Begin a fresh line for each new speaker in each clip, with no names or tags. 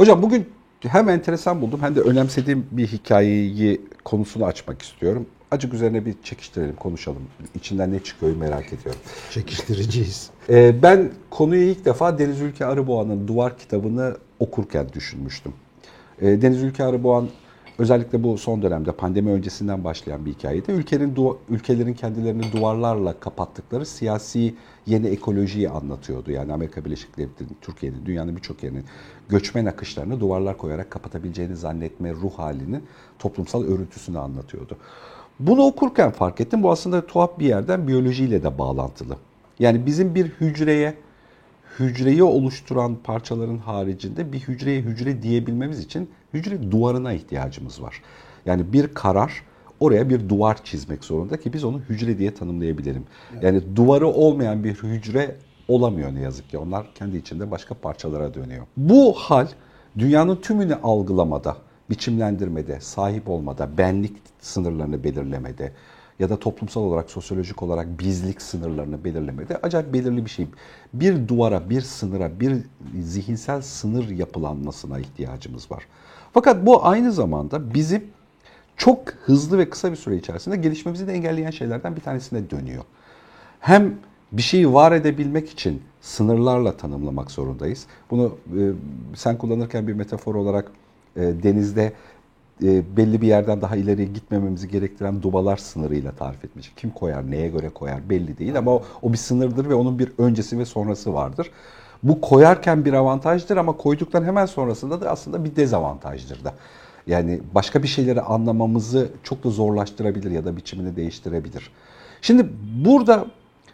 Hocam bugün hem enteresan buldum hem de önemsediğim bir hikayeyi konusunu açmak istiyorum. Acık üzerine bir çekiştirelim, konuşalım. İçinden ne çıkıyor merak ediyorum.
Çekiştireceğiz.
Ee, ben konuyu ilk defa Deniz Ülke Arıboğan'ın Duvar kitabını okurken düşünmüştüm. Ee, Deniz Ülke Arıboğan özellikle bu son dönemde pandemi öncesinden başlayan bir hikayeydi. Ülkenin ülkelerin kendilerini duvarlarla kapattıkları siyasi yeni ekolojiyi anlatıyordu. Yani Amerika Birleşik Devletleri'nin, Türkiye'nin, dünyanın birçok yerinin göçmen akışlarını duvarlar koyarak kapatabileceğini zannetme ruh halinin toplumsal örüntüsünü anlatıyordu. Bunu okurken fark ettim. Bu aslında tuhaf bir yerden biyolojiyle de bağlantılı. Yani bizim bir hücreye hücreyi oluşturan parçaların haricinde bir hücreye hücre diyebilmemiz için hücre duvarına ihtiyacımız var. Yani bir karar oraya bir duvar çizmek zorunda ki biz onu hücre diye tanımlayabilelim. Yani duvarı olmayan bir hücre olamıyor ne yazık ki. Onlar kendi içinde başka parçalara dönüyor. Bu hal dünyanın tümünü algılamada, biçimlendirmede, sahip olmada, benlik sınırlarını belirlemede, ya da toplumsal olarak, sosyolojik olarak bizlik sınırlarını belirlemede acayip belirli bir şey. Bir duvara, bir sınıra, bir zihinsel sınır yapılanmasına ihtiyacımız var. Fakat bu aynı zamanda bizim çok hızlı ve kısa bir süre içerisinde gelişmemizi de engelleyen şeylerden bir tanesine dönüyor. Hem bir şeyi var edebilmek için sınırlarla tanımlamak zorundayız. Bunu e, sen kullanırken bir metafor olarak e, denizde e, belli bir yerden daha ileriye gitmememizi gerektiren dubalar sınırıyla tarif etmiş. Kim koyar, neye göre koyar belli değil ama o, o bir sınırdır ve onun bir öncesi ve sonrası vardır. Bu koyarken bir avantajdır ama koyduktan hemen sonrasında da aslında bir dezavantajdır da. Yani başka bir şeyleri anlamamızı çok da zorlaştırabilir ya da biçimini değiştirebilir. Şimdi burada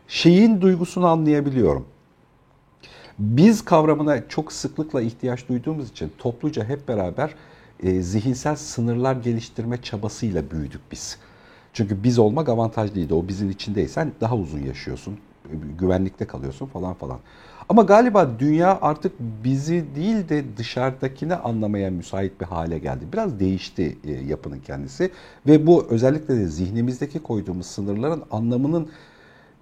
şeyin duygusunu anlayabiliyorum. Biz kavramına çok sıklıkla ihtiyaç duyduğumuz için topluca hep beraber e, zihinsel sınırlar geliştirme çabasıyla büyüdük biz. Çünkü biz olmak avantajlıydı. O bizim içindeysen daha uzun yaşıyorsun, güvenlikte kalıyorsun falan falan. Ama galiba dünya artık bizi değil de dışarıdakini anlamaya müsait bir hale geldi. Biraz değişti e, yapının kendisi ve bu özellikle de zihnimizdeki koyduğumuz sınırların anlamının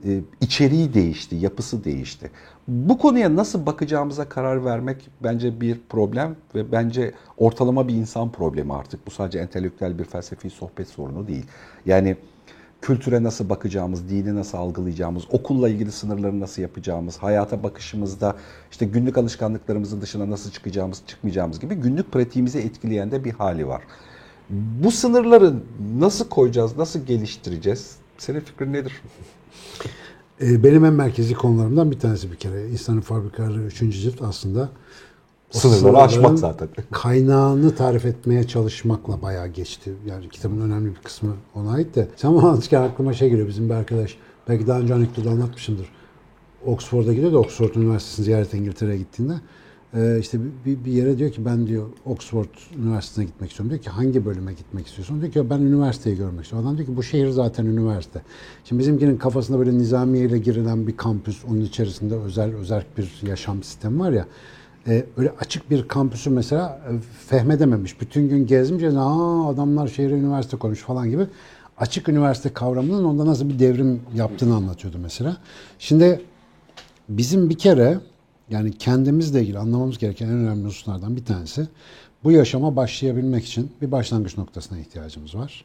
e, içeriği değişti, yapısı değişti. Bu konuya nasıl bakacağımıza karar vermek bence bir problem ve bence ortalama bir insan problemi artık. Bu sadece entelektüel bir felsefi sohbet sorunu değil. Yani kültüre nasıl bakacağımız, dini nasıl algılayacağımız, okulla ilgili sınırları nasıl yapacağımız, hayata bakışımızda işte günlük alışkanlıklarımızın dışına nasıl çıkacağımız, çıkmayacağımız gibi günlük pratiğimizi etkileyen de bir hali var. Bu sınırları nasıl koyacağız, nasıl geliştireceğiz? Senin fikrin nedir?
Ee, benim en merkezi konularımdan bir tanesi bir kere. İnsanın fabrikaları 3. cilt aslında
sınırları aşmak zaten.
Kaynağını tarif etmeye çalışmakla bayağı geçti. Yani kitabın önemli bir kısmı ona ait de. Sen anlatırken aklıma şey geliyor bizim bir arkadaş. Belki daha önce anekdotu anlatmışımdır. Oxford'a gidiyor da Oxford Üniversitesi'ni ziyaret İngiltere'ye gittiğinde e, işte bir, bir yere diyor ki ben diyor Oxford Üniversitesi'ne gitmek istiyorum. Diyor ki hangi bölüme gitmek istiyorsun? Diyor ki ben üniversiteyi görmek istiyorum. Adam diyor ki bu şehir zaten üniversite. Şimdi bizimkinin kafasında böyle nizamiye ile girilen bir kampüs, onun içerisinde özel özel bir yaşam sistemi var ya. E, öyle açık bir kampüsü mesela e, fehmedememiş. Bütün gün gezmiş. Aa adamlar şehre üniversite koymuş falan gibi. Açık üniversite kavramının onda nasıl bir devrim yaptığını anlatıyordu mesela. Şimdi bizim bir kere yani kendimizle ilgili anlamamız gereken en önemli hususlardan bir tanesi bu yaşama başlayabilmek için bir başlangıç noktasına ihtiyacımız var.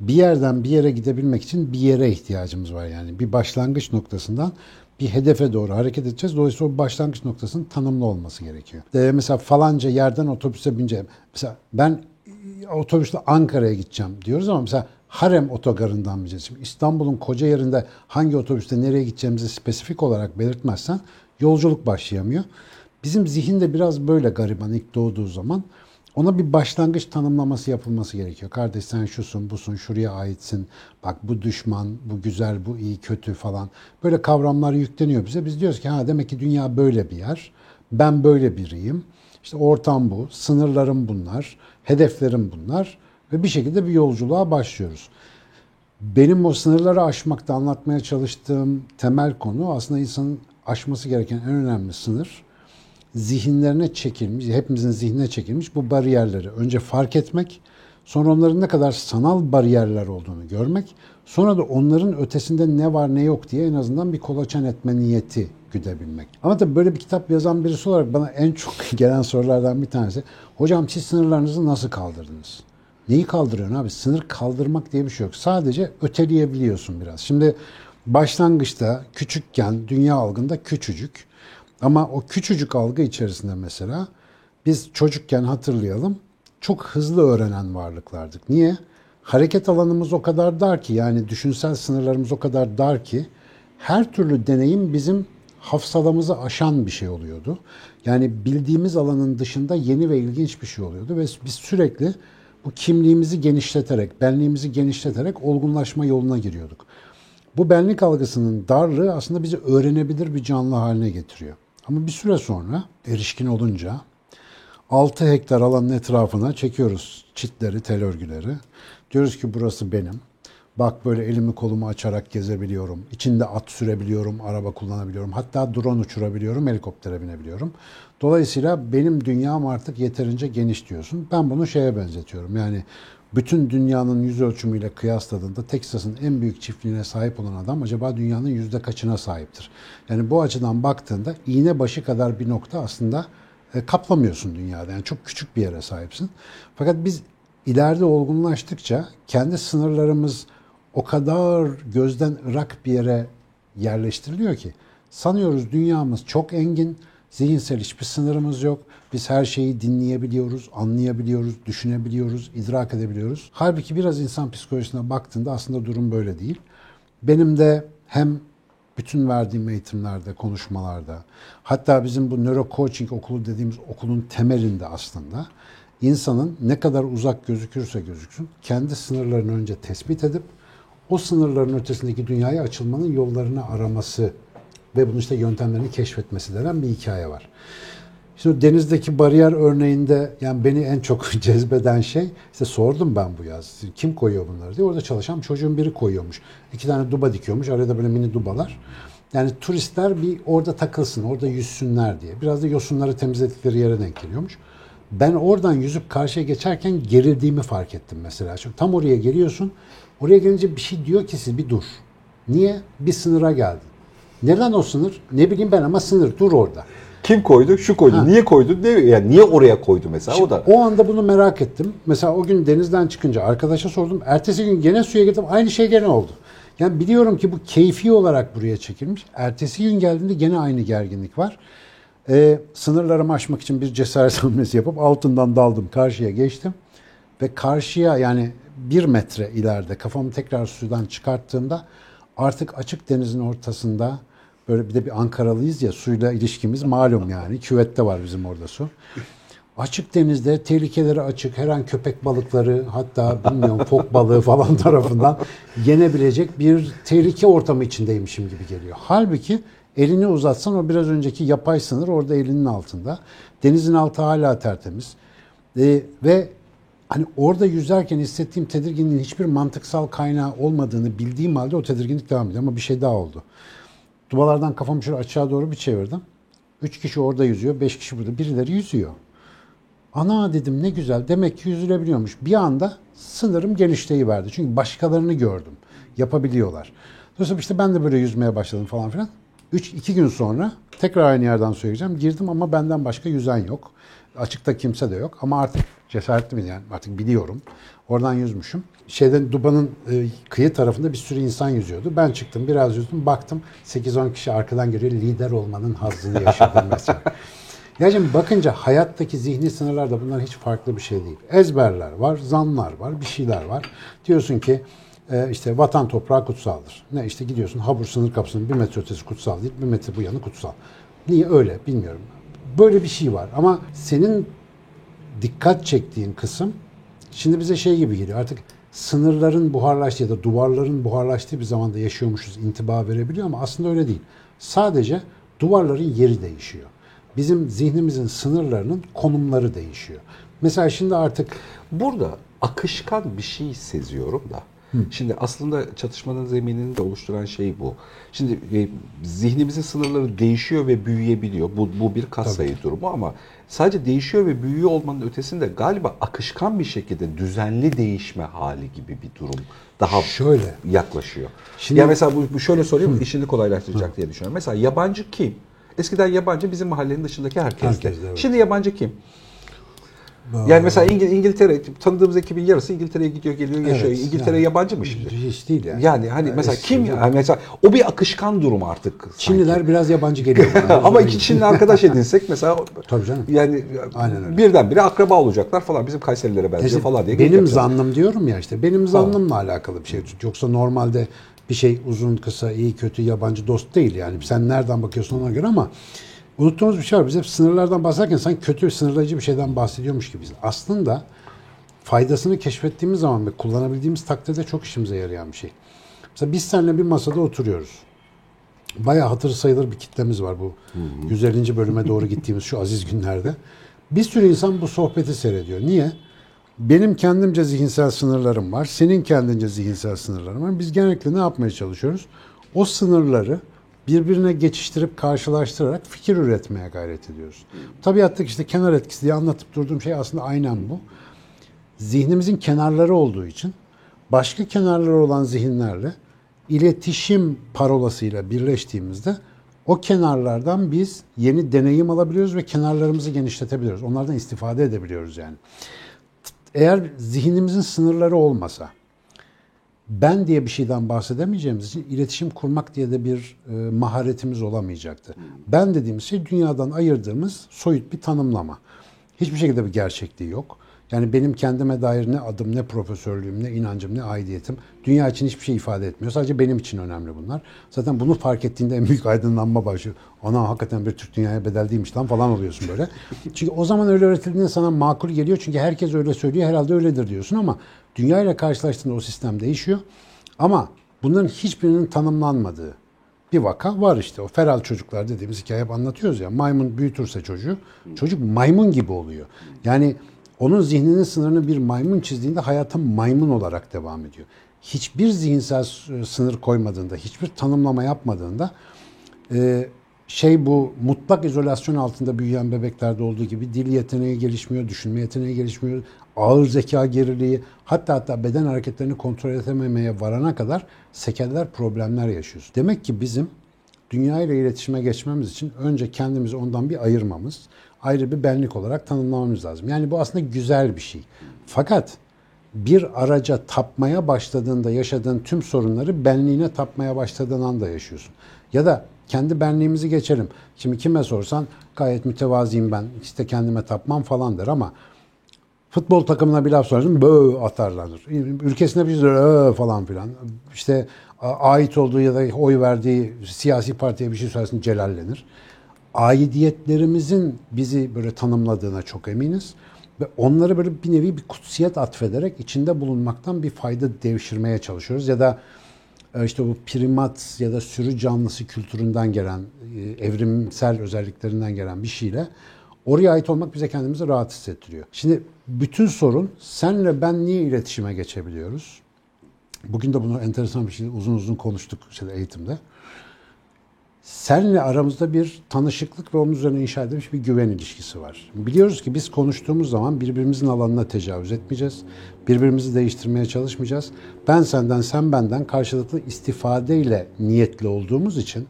Bir yerden bir yere gidebilmek için bir yere ihtiyacımız var yani. Bir başlangıç noktasından bir hedefe doğru hareket edeceğiz. Dolayısıyla o başlangıç noktasının tanımlı olması gerekiyor. Ee, mesela falanca yerden otobüse bineceğim. Mesela ben otobüsle Ankara'ya gideceğim diyoruz ama mesela Harem otogarından bineceğiz. Şimdi İstanbul'un koca yerinde hangi otobüste nereye gideceğimizi spesifik olarak belirtmezsen yolculuk başlayamıyor. Bizim zihinde biraz böyle gariban ilk doğduğu zaman ona bir başlangıç tanımlaması yapılması gerekiyor. Kardeş sen şusun, busun, şuraya aitsin. Bak bu düşman, bu güzel, bu iyi, kötü falan. Böyle kavramlar yükleniyor bize. Biz diyoruz ki ha demek ki dünya böyle bir yer. Ben böyle biriyim. İşte ortam bu, sınırlarım bunlar, hedeflerim bunlar ve bir şekilde bir yolculuğa başlıyoruz. Benim o sınırları aşmakta anlatmaya çalıştığım temel konu aslında insanın aşması gereken en önemli sınır zihinlerine çekilmiş, hepimizin zihnine çekilmiş bu bariyerleri önce fark etmek, sonra onların ne kadar sanal bariyerler olduğunu görmek, sonra da onların ötesinde ne var ne yok diye en azından bir kolaçan etme niyeti güdebilmek. Ama tabii böyle bir kitap yazan birisi olarak bana en çok gelen sorulardan bir tanesi hocam siz sınırlarınızı nasıl kaldırdınız? Neyi kaldırıyorsun abi? Sınır kaldırmak diye bir şey yok. Sadece öteleyebiliyorsun biraz. Şimdi başlangıçta küçükken dünya algında küçücük ama o küçücük algı içerisinde mesela biz çocukken hatırlayalım çok hızlı öğrenen varlıklardık. Niye? Hareket alanımız o kadar dar ki yani düşünsel sınırlarımız o kadar dar ki her türlü deneyim bizim hafsalamızı aşan bir şey oluyordu. Yani bildiğimiz alanın dışında yeni ve ilginç bir şey oluyordu ve biz sürekli bu kimliğimizi genişleterek, benliğimizi genişleterek olgunlaşma yoluna giriyorduk. Bu benlik algısının darlığı aslında bizi öğrenebilir bir canlı haline getiriyor. Ama bir süre sonra erişkin olunca 6 hektar alanın etrafına çekiyoruz çitleri, tel örgüleri. Diyoruz ki burası benim. Bak böyle elimi kolumu açarak gezebiliyorum. İçinde at sürebiliyorum, araba kullanabiliyorum. Hatta drone uçurabiliyorum, helikoptere binebiliyorum. Dolayısıyla benim dünyam artık yeterince geniş diyorsun. Ben bunu şeye benzetiyorum. Yani bütün dünyanın yüz ölçümüyle kıyasladığında Teksas'ın en büyük çiftliğine sahip olan adam acaba dünyanın yüzde kaçına sahiptir? Yani bu açıdan baktığında iğne başı kadar bir nokta aslında e, kaplamıyorsun dünyada. Yani çok küçük bir yere sahipsin. Fakat biz ileride olgunlaştıkça kendi sınırlarımız o kadar gözden ırak bir yere yerleştiriliyor ki sanıyoruz dünyamız çok engin, zihinsel hiçbir sınırımız yok. Biz her şeyi dinleyebiliyoruz, anlayabiliyoruz, düşünebiliyoruz, idrak edebiliyoruz. Halbuki biraz insan psikolojisine baktığında aslında durum böyle değil. Benim de hem bütün verdiğim eğitimlerde, konuşmalarda, hatta bizim bu nöro coaching okulu dediğimiz okulun temelinde aslında insanın ne kadar uzak gözükürse gözüksün kendi sınırlarını önce tespit edip o sınırların ötesindeki dünyaya açılmanın yollarını araması ve bunun işte yöntemlerini keşfetmesi denen bir hikaye var. Şimdi denizdeki bariyer örneğinde yani beni en çok cezbeden şey işte sordum ben bu yaz kim koyuyor bunları diye orada çalışan çocuğun biri koyuyormuş. İki tane duba dikiyormuş arada böyle mini dubalar. Yani turistler bir orada takılsın orada yüzsünler diye. Biraz da yosunları temizledikleri yere denk geliyormuş. Ben oradan yüzüp karşıya geçerken gerildiğimi fark ettim mesela. Çünkü tam oraya geliyorsun. Oraya gelince bir şey diyor ki siz bir dur. Niye? Bir sınıra geldin. Neden o sınır? Ne bileyim ben ama sınır dur orada.
Kim koydu? Şu koydu.
Ha.
Niye koydu? Ne, yani niye oraya koydu mesela? o da.
O anda bunu merak ettim. Mesela o gün denizden çıkınca arkadaşa sordum. Ertesi gün gene suya girdim. Aynı şey gene oldu. Yani biliyorum ki bu keyfi olarak buraya çekilmiş. Ertesi gün geldiğinde gene aynı gerginlik var. Ee, sınırlarımı aşmak için bir cesaret hamlesi yapıp altından daldım. Karşıya geçtim. Ve karşıya yani bir metre ileride kafamı tekrar sudan çıkarttığımda artık açık denizin ortasında böyle bir de bir Ankaralıyız ya suyla ilişkimiz malum yani. Küvette var bizim orada su. Açık denizde tehlikeleri açık her an köpek balıkları hatta bilmiyorum fok balığı falan tarafından yenebilecek bir tehlike ortamı içindeymişim gibi geliyor. Halbuki elini uzatsan o biraz önceki yapay sınır orada elinin altında. Denizin altı hala tertemiz. Ee, ve hani orada yüzerken hissettiğim tedirginliğin hiçbir mantıksal kaynağı olmadığını bildiğim halde o tedirginlik devam ediyor. Ama bir şey daha oldu. Dubalardan kafamı şöyle aşağı doğru bir çevirdim. Üç kişi orada yüzüyor, beş kişi burada. Birileri yüzüyor. Ana dedim ne güzel. Demek ki yüzülebiliyormuş. Bir anda sınırım genişleyiverdi. Çünkü başkalarını gördüm. Yapabiliyorlar. Dolayısıyla işte ben de böyle yüzmeye başladım falan filan. Üç, iki gün sonra tekrar aynı yerden suya gireceğim. Girdim ama benden başka yüzen yok. Açıkta kimse de yok. Ama artık cesaretli mi yani artık biliyorum. Oradan yüzmüşüm. Şeyden Duba'nın e, kıyı tarafında bir sürü insan yüzüyordu. Ben çıktım biraz yüzdüm baktım 8-10 kişi arkadan geliyor lider olmanın hazzını yaşadım mesela. Ya şimdi bakınca hayattaki zihni sınırlar da bunlar hiç farklı bir şey değil. Ezberler var, zanlar var, bir şeyler var. Diyorsun ki e, işte vatan toprağı kutsaldır. Ne işte gidiyorsun Habur sınır kapısının bir metre ötesi kutsal değil, bir metre bu yanı kutsal. Niye öyle bilmiyorum. Böyle bir şey var ama senin dikkat çektiğin kısım şimdi bize şey gibi geliyor. Artık sınırların buharlaştığı ya da duvarların buharlaştığı bir zamanda yaşıyormuşuz intiba verebiliyor ama aslında öyle değil. Sadece duvarların yeri değişiyor. Bizim zihnimizin sınırlarının konumları değişiyor. Mesela şimdi artık
Burada akışkan bir şey seziyorum da. Şimdi aslında çatışmanın zeminini de oluşturan şey bu. Şimdi e, zihnimizin sınırları değişiyor ve büyüyebiliyor. Bu, bu bir katsayı durumu ama sadece değişiyor ve büyüyor olmanın ötesinde galiba akışkan bir şekilde düzenli değişme hali gibi bir durum daha
Şöyle.
yaklaşıyor.
Şimdi-
ya mesela bu, bu şöyle sorayım işini kolaylaştıracak diye düşünüyorum. Mesela yabancı kim? Eskiden yabancı bizim mahallenin dışındaki herkesti.
Herkesti, evet.
Şimdi yabancı kim? Yani mesela İngil- İngiltere tanıdığımız ekibin yarısı İngiltere'ye gidiyor geliyor yaşıyor.
Evet,
İngiltere
yani-
yabancı mı şimdi?
Hiç değil yani.
Yani hani mesela
eski
kim
hocam.
yani mesela o bir akışkan durum artık. sanki.
Çinliler biraz yabancı geliyor.
ama iki Çinli arkadaş edinsek mesela
Tabii canım.
yani
Aynen öyle.
birdenbire akraba olacaklar falan bizim Kayserilere benziyor
İşte
falan diye.
benim zannım diyorum ya işte benim zannımla alakalı bir şey. Yoksa normalde bir şey uzun kısa iyi kötü yabancı dost değil yani. Sen nereden bakıyorsun ona göre ama unuttuğumuz bir şey var. Biz hep sınırlardan bahsederken sanki kötü sınırlayıcı bir şeyden bahsediyormuş gibiyiz. Aslında faydasını keşfettiğimiz zaman ve kullanabildiğimiz takdirde çok işimize yarayan bir şey. Mesela biz seninle bir masada oturuyoruz. Bayağı hatır sayılır bir kitlemiz var bu 150. bölüme doğru gittiğimiz şu aziz günlerde. Bir sürü insan bu sohbeti seyrediyor. Niye? Benim kendimce zihinsel sınırlarım var. Senin kendince zihinsel sınırların var. Biz genellikle ne yapmaya çalışıyoruz? O sınırları birbirine geçiştirip karşılaştırarak fikir üretmeye gayret ediyoruz. Tabiattaki işte kenar etkisi diye anlatıp durduğum şey aslında aynen bu. Zihnimizin kenarları olduğu için başka kenarları olan zihinlerle iletişim parolasıyla birleştiğimizde o kenarlardan biz yeni deneyim alabiliyoruz ve kenarlarımızı genişletebiliyoruz. Onlardan istifade edebiliyoruz yani. Eğer zihnimizin sınırları olmasa, ben diye bir şeyden bahsedemeyeceğimiz için iletişim kurmak diye de bir e, maharetimiz olamayacaktı. Ben dediğimiz şey dünyadan ayırdığımız soyut bir tanımlama. Hiçbir şekilde bir gerçekliği yok. Yani benim kendime dair ne adım, ne profesörlüğüm, ne inancım, ne aidiyetim dünya için hiçbir şey ifade etmiyor. Sadece benim için önemli bunlar. Zaten bunu fark ettiğinde en büyük aydınlanma başlıyor. Ana hakikaten bir Türk dünyaya bedel değilmiş lan falan oluyorsun böyle. Çünkü o zaman öyle öğretildiğinde sana makul geliyor. Çünkü herkes öyle söylüyor herhalde öyledir diyorsun ama dünya ile karşılaştığında o sistem değişiyor. Ama bunların hiçbirinin tanımlanmadığı bir vaka var işte. O feral çocuklar dediğimiz hikaye hep anlatıyoruz ya. Maymun büyütürse çocuğu, çocuk maymun gibi oluyor. Yani onun zihninin sınırını bir maymun çizdiğinde hayata maymun olarak devam ediyor. Hiçbir zihinsel s- sınır koymadığında, hiçbir tanımlama yapmadığında e, şey bu mutlak izolasyon altında büyüyen bebeklerde olduğu gibi dil yeteneği gelişmiyor, düşünme yeteneği gelişmiyor, ağır zeka geriliği, hatta hatta beden hareketlerini kontrol edememeye varana kadar sekeller, problemler yaşıyoruz. Demek ki bizim dünya ile iletişime geçmemiz için önce kendimizi ondan bir ayırmamız, ayrı bir benlik olarak tanımlamamız lazım. Yani bu aslında güzel bir şey. Fakat bir araca tapmaya başladığında yaşadığın tüm sorunları benliğine tapmaya başladığın anda yaşıyorsun. Ya da kendi benliğimizi geçelim. Şimdi kime sorsan gayet mütevaziyim ben işte kendime tapmam falan der ama futbol takımına bir laf sorarsın bö atarlanır. Ülkesine bir şey "Ö" falan filan. İşte ait olduğu ya da oy verdiği siyasi partiye bir şey söylersin celallenir. Aidiyetlerimizin bizi böyle tanımladığına çok eminiz. Ve onları böyle bir nevi bir kutsiyet atfederek içinde bulunmaktan bir fayda devşirmeye çalışıyoruz. Ya da e, işte bu primat ya da sürü canlısı kültüründen gelen, e, evrimsel özelliklerinden gelen bir şeyle oraya ait olmak bize kendimizi rahat hissettiriyor. Şimdi bütün sorun senle ben niye iletişime geçebiliyoruz? Bugün de bunu enteresan bir şey uzun uzun konuştuk işte eğitimde. Senle aramızda bir tanışıklık ve onun üzerine inşa edilmiş bir güven ilişkisi var. Biliyoruz ki biz konuştuğumuz zaman birbirimizin alanına tecavüz etmeyeceğiz. Birbirimizi değiştirmeye çalışmayacağız. Ben senden, sen benden karşılıklı istifadeyle niyetli olduğumuz için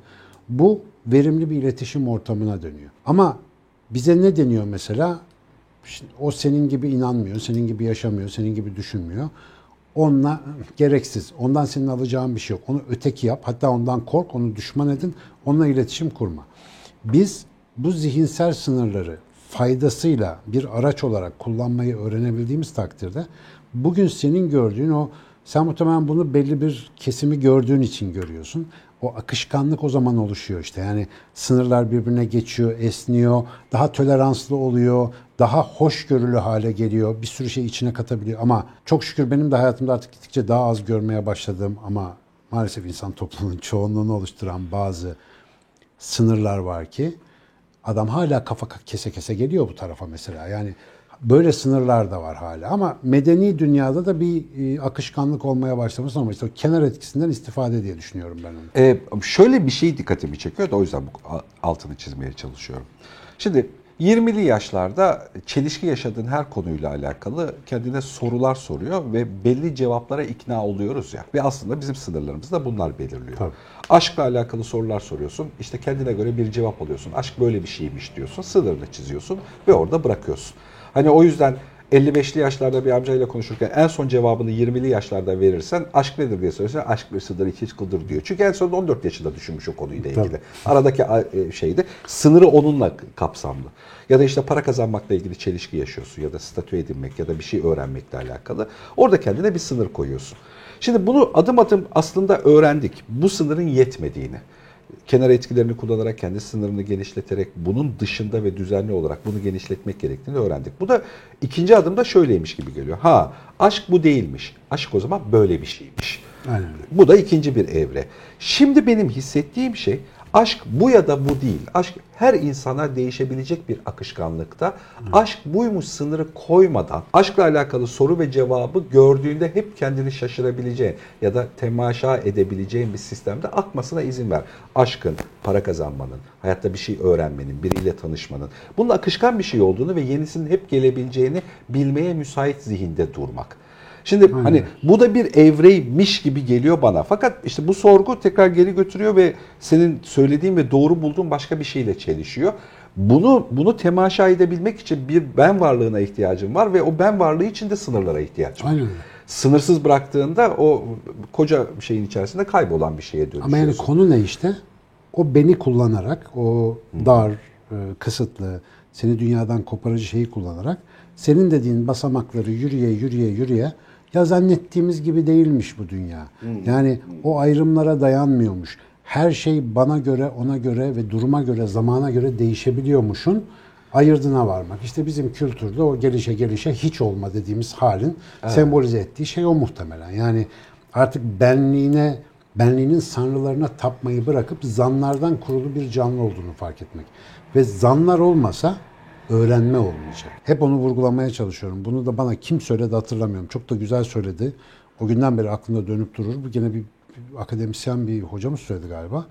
bu verimli bir iletişim ortamına dönüyor. Ama bize ne deniyor mesela? İşte o senin gibi inanmıyor, senin gibi yaşamıyor, senin gibi düşünmüyor. Onunla gereksiz. Ondan senin alacağın bir şey yok. Onu öteki yap. Hatta ondan kork, onu düşman edin. Onunla iletişim kurma. Biz bu zihinsel sınırları faydasıyla bir araç olarak kullanmayı öğrenebildiğimiz takdirde bugün senin gördüğün o sen muhtemelen bunu belli bir kesimi gördüğün için görüyorsun. O akışkanlık o zaman oluşuyor işte. Yani sınırlar birbirine geçiyor, esniyor, daha toleranslı oluyor, daha hoşgörülü hale geliyor. Bir sürü şey içine katabiliyor ama çok şükür benim de hayatımda artık gittikçe daha az görmeye başladığım ama maalesef insan toplumunun çoğunluğunu oluşturan bazı sınırlar var ki adam hala kafa kese kese geliyor bu tarafa mesela. Yani Böyle sınırlar da var hala ama medeni dünyada da bir e, akışkanlık olmaya başlamış ama işte o kenar etkisinden istifade diye düşünüyorum ben onu.
Ee, şöyle bir şey dikkatimi çekiyor da o yüzden bu altını çizmeye çalışıyorum. Şimdi 20'li yaşlarda çelişki yaşadığın her konuyla alakalı kendine sorular soruyor ve belli cevaplara ikna oluyoruz ya. Ve aslında bizim sınırlarımızı da bunlar belirliyor.
Tabii.
Aşkla alakalı sorular soruyorsun. İşte kendine göre bir cevap alıyorsun. Aşk böyle bir şeymiş diyorsun. Sınırını çiziyorsun ve orada bırakıyorsun. Hani o yüzden 55'li yaşlarda bir amcayla konuşurken en son cevabını 20'li yaşlarda verirsen aşk nedir diye sorarsan aşk bir sınır iki kıldır diyor. Çünkü en sonunda 14 yaşında düşünmüş o konuyla ilgili.
Tabii.
Aradaki e, şeydi sınırı onunla kapsamlı. Ya da işte para kazanmakla ilgili çelişki yaşıyorsun ya da statü edinmek ya da bir şey öğrenmekle alakalı. Orada kendine bir sınır koyuyorsun. Şimdi bunu adım adım aslında öğrendik. Bu sınırın yetmediğini kenar etkilerini kullanarak kendi sınırını genişleterek bunun dışında ve düzenli olarak bunu genişletmek gerektiğini öğrendik. Bu da ikinci adımda şöyleymiş gibi geliyor. Ha aşk bu değilmiş. Aşk o zaman böyle bir şeymiş.
Aynen.
Bu da ikinci bir evre. Şimdi benim hissettiğim şey aşk bu ya da bu değil. Aşk her insana değişebilecek bir akışkanlıkta. Aşk buymuş sınırı koymadan aşkla alakalı soru ve cevabı gördüğünde hep kendini şaşırabileceğin ya da temaşa edebileceğin bir sistemde akmasına izin ver. Aşkın, para kazanmanın, hayatta bir şey öğrenmenin, biriyle tanışmanın bunun akışkan bir şey olduğunu ve yenisinin hep gelebileceğini bilmeye müsait zihinde durmak. Şimdi hani bu da bir evreymiş gibi geliyor bana. Fakat işte bu sorgu tekrar geri götürüyor ve senin söylediğin ve doğru bulduğun başka bir şeyle çelişiyor. Bunu bunu temaşa edebilmek için bir ben varlığına ihtiyacım var ve o ben varlığı için de sınırlara ihtiyacım var.
Aynen.
Sınırsız bıraktığında o koca şeyin içerisinde kaybolan bir şeye dönüşüyorsun.
Ama yani konu ne işte? O beni kullanarak, o dar, e, kısıtlı, seni dünyadan koparıcı şeyi kullanarak senin dediğin basamakları yürüye yürüye yürüye ya zannettiğimiz gibi değilmiş bu dünya. Yani o ayrımlara dayanmıyormuş. Her şey bana göre, ona göre ve duruma göre, zamana göre değişebiliyormuşun ayırdına varmak. İşte bizim kültürde o gelişe gelişe hiç olma dediğimiz halin sembolize ettiği şey o muhtemelen. Yani artık benliğine, benliğinin sanrılarına tapmayı bırakıp zanlardan kurulu bir canlı olduğunu fark etmek. Ve zanlar olmasa öğrenme olmayacak. Hep onu vurgulamaya çalışıyorum. Bunu da bana kim söyledi hatırlamıyorum. Çok da güzel söyledi. O günden beri aklımda dönüp durur. Bu gene bir, bir akademisyen bir hocamız söyledi galiba.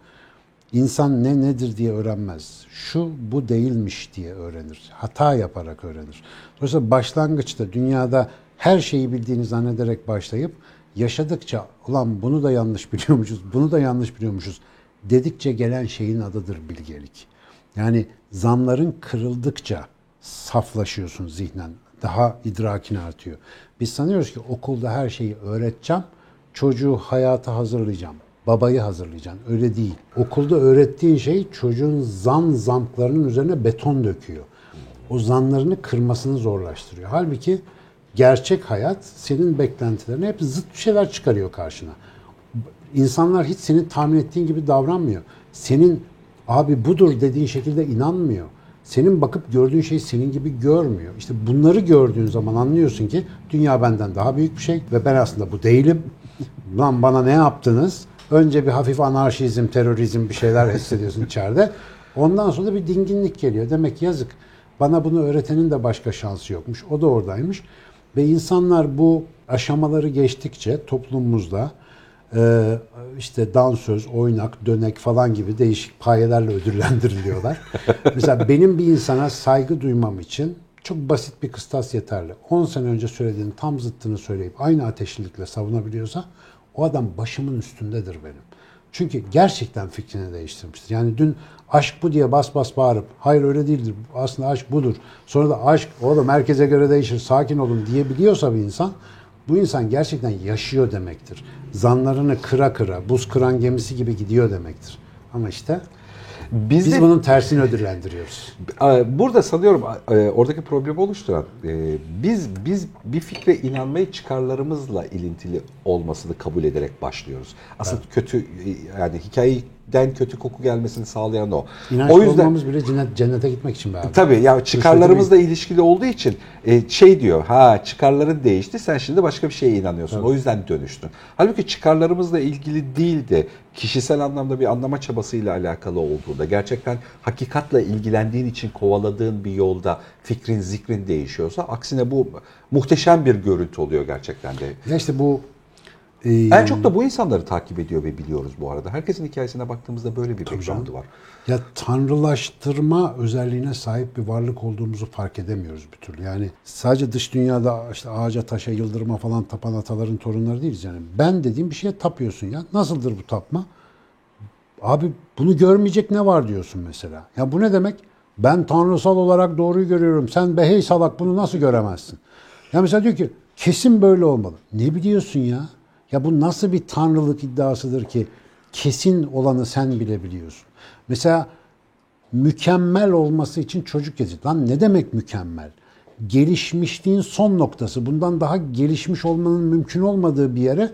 İnsan ne nedir diye öğrenmez. Şu bu değilmiş diye öğrenir. Hata yaparak öğrenir. Dolayısıyla başlangıçta dünyada her şeyi bildiğini zannederek başlayıp yaşadıkça ulan bunu da yanlış biliyormuşuz, bunu da yanlış biliyormuşuz dedikçe gelen şeyin adıdır bilgelik. Yani zamların kırıldıkça saflaşıyorsun zihnen. Daha idrakin artıyor. Biz sanıyoruz ki okulda her şeyi öğreteceğim, çocuğu hayata hazırlayacağım, babayı hazırlayacaksın. Öyle değil. Okulda öğrettiğin şey çocuğun zan zamklarının üzerine beton döküyor. O zanlarını kırmasını zorlaştırıyor. Halbuki gerçek hayat senin beklentilerine hep zıt bir şeyler çıkarıyor karşına. İnsanlar hiç senin tahmin ettiğin gibi davranmıyor. Senin abi budur dediğin şekilde inanmıyor. Senin bakıp gördüğün şey senin gibi görmüyor. İşte bunları gördüğün zaman anlıyorsun ki dünya benden daha büyük bir şey ve ben aslında bu değilim. Lan bana ne yaptınız? Önce bir hafif anarşizm, terörizm bir şeyler hissediyorsun içeride. Ondan sonra bir dinginlik geliyor. Demek ki yazık. Bana bunu öğretenin de başka şansı yokmuş. O da oradaymış. Ve insanlar bu aşamaları geçtikçe toplumumuzda e, işte dansöz, oynak, dönek falan gibi değişik payelerle ödüllendiriliyorlar. Mesela benim bir insana saygı duymam için çok basit bir kıstas yeterli. 10 sene önce söylediğinin tam zıttını söyleyip aynı ateşlilikle savunabiliyorsa o adam başımın üstündedir benim. Çünkü gerçekten fikrini değiştirmiştir. Yani dün aşk bu diye bas bas bağırıp hayır öyle değildir aslında aşk budur. Sonra da aşk o da merkeze göre değişir sakin olun diyebiliyorsa bir insan bu insan gerçekten yaşıyor demektir. Zanlarını kıra kıra buz kıran gemisi gibi gidiyor demektir. Ama işte
Biz,
biz
de
bunun tersini ödüllendiriyoruz.
burada sanıyorum e, oradaki problemi oluşturan e, biz biz bir fikre inanmayı çıkarlarımızla ilintili olmasını kabul ederek başlıyoruz. Aslında kötü e, yani hikayeyi den kötü koku gelmesini sağlayan o.
İnançlı
o yüzden
olmamız bile cennet, cennete gitmek için be abi.
Tabii ya çıkarlarımızla ilişkili olduğu için e, şey diyor ha çıkarların değişti sen şimdi başka bir şeye inanıyorsun. O yüzden dönüştün. Halbuki çıkarlarımızla ilgili değil de kişisel anlamda bir anlama çabasıyla alakalı olduğunda gerçekten hakikatla ilgilendiğin için kovaladığın bir yolda fikrin zikrin değişiyorsa aksine bu muhteşem bir görüntü oluyor gerçekten de.
Ya işte bu e,
En çok da bu insanları takip ediyor ve biliyoruz bu arada. Herkesin hikayesine baktığımızda böyle bir background'ı var.
ya tanrılaştırma özelliğine sahip bir varlık olduğumuzu fark edemiyoruz bir türlü. Yani sadece dış dünyada işte ağaca, taşa, yıldırıma falan tapan ataların torunları değiliz yani. Ben dediğim bir şeye tapıyorsun ya. Nasıldır bu tapma? Abi bunu görmeyecek ne var diyorsun mesela. Ya bu ne demek? Ben tanrısal olarak doğruyu görüyorum. Sen be hey salak bunu nasıl göremezsin? Ya mesela diyor ki kesin böyle olmalı. Ne biliyorsun ya? Ya bu nasıl bir tanrılık iddiasıdır ki kesin olanı sen bile biliyorsun. Mesela mükemmel olması için çocuk yetiştir. Lan ne demek mükemmel? Gelişmişliğin son noktası. Bundan daha gelişmiş olmanın mümkün olmadığı bir yere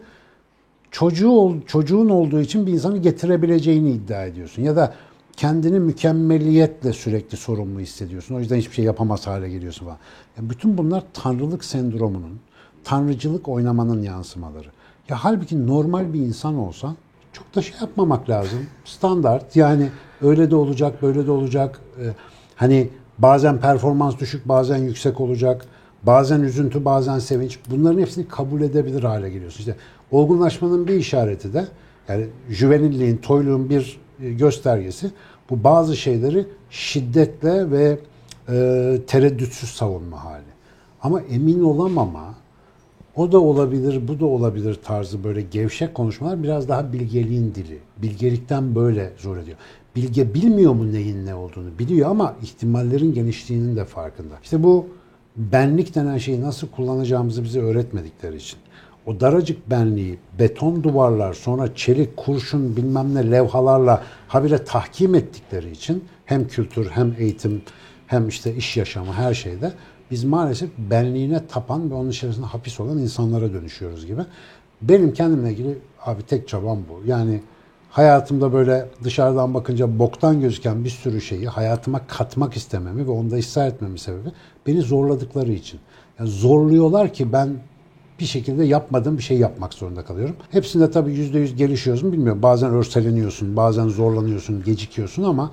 çocuğu çocuğun olduğu için bir insanı getirebileceğini iddia ediyorsun. Ya da kendini mükemmeliyetle sürekli sorumlu hissediyorsun. O yüzden hiçbir şey yapamaz hale geliyorsun falan. Ya bütün bunlar tanrılık sendromunun, tanrıcılık oynamanın yansımaları. Ya halbuki normal bir insan olsan çok da şey yapmamak lazım. Standart yani öyle de olacak, böyle de olacak. Ee, hani bazen performans düşük, bazen yüksek olacak. Bazen üzüntü, bazen sevinç. Bunların hepsini kabul edebilir hale geliyorsun. İşte olgunlaşmanın bir işareti de yani jüvenilliğin, toyluğun bir e, göstergesi bu bazı şeyleri şiddetle ve e, tereddütsüz savunma hali. Ama emin olamama, o da olabilir, bu da olabilir tarzı böyle gevşek konuşmalar biraz daha bilgeliğin dili. Bilgelikten böyle zor ediyor. Bilge bilmiyor mu neyin ne olduğunu? Biliyor ama ihtimallerin genişliğinin de farkında. İşte bu benlik denen şeyi nasıl kullanacağımızı bize öğretmedikleri için. O daracık benliği, beton duvarlar, sonra çelik, kurşun bilmem ne levhalarla habire tahkim ettikleri için hem kültür hem eğitim hem işte iş yaşamı her şeyde biz maalesef benliğine tapan ve onun içerisinde hapis olan insanlara dönüşüyoruz gibi. Benim kendimle ilgili abi tek çabam bu. Yani hayatımda böyle dışarıdan bakınca boktan gözüken bir sürü şeyi hayatıma katmak istememi ve onda ısrar etmemin sebebi beni zorladıkları için. Yani zorluyorlar ki ben bir şekilde yapmadığım bir şey yapmak zorunda kalıyorum. Hepsinde tabii yüzde yüz gelişiyoruz mu bilmiyorum. Bazen örseleniyorsun, bazen zorlanıyorsun, gecikiyorsun ama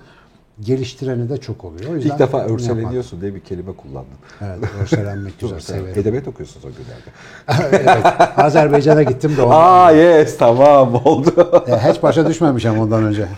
geliştireni de çok oluyor. O yüzden
İlk defa örseleniyorsun diye bir kelime kullandın.
Evet, örselenmek güzel, severim.
Edebiyat okuyorsunuz o günlerde.
evet, Azerbaycan'a gittim de.
Aa yes tamam oldu.
E, hiç başa düşmemişim ondan önce.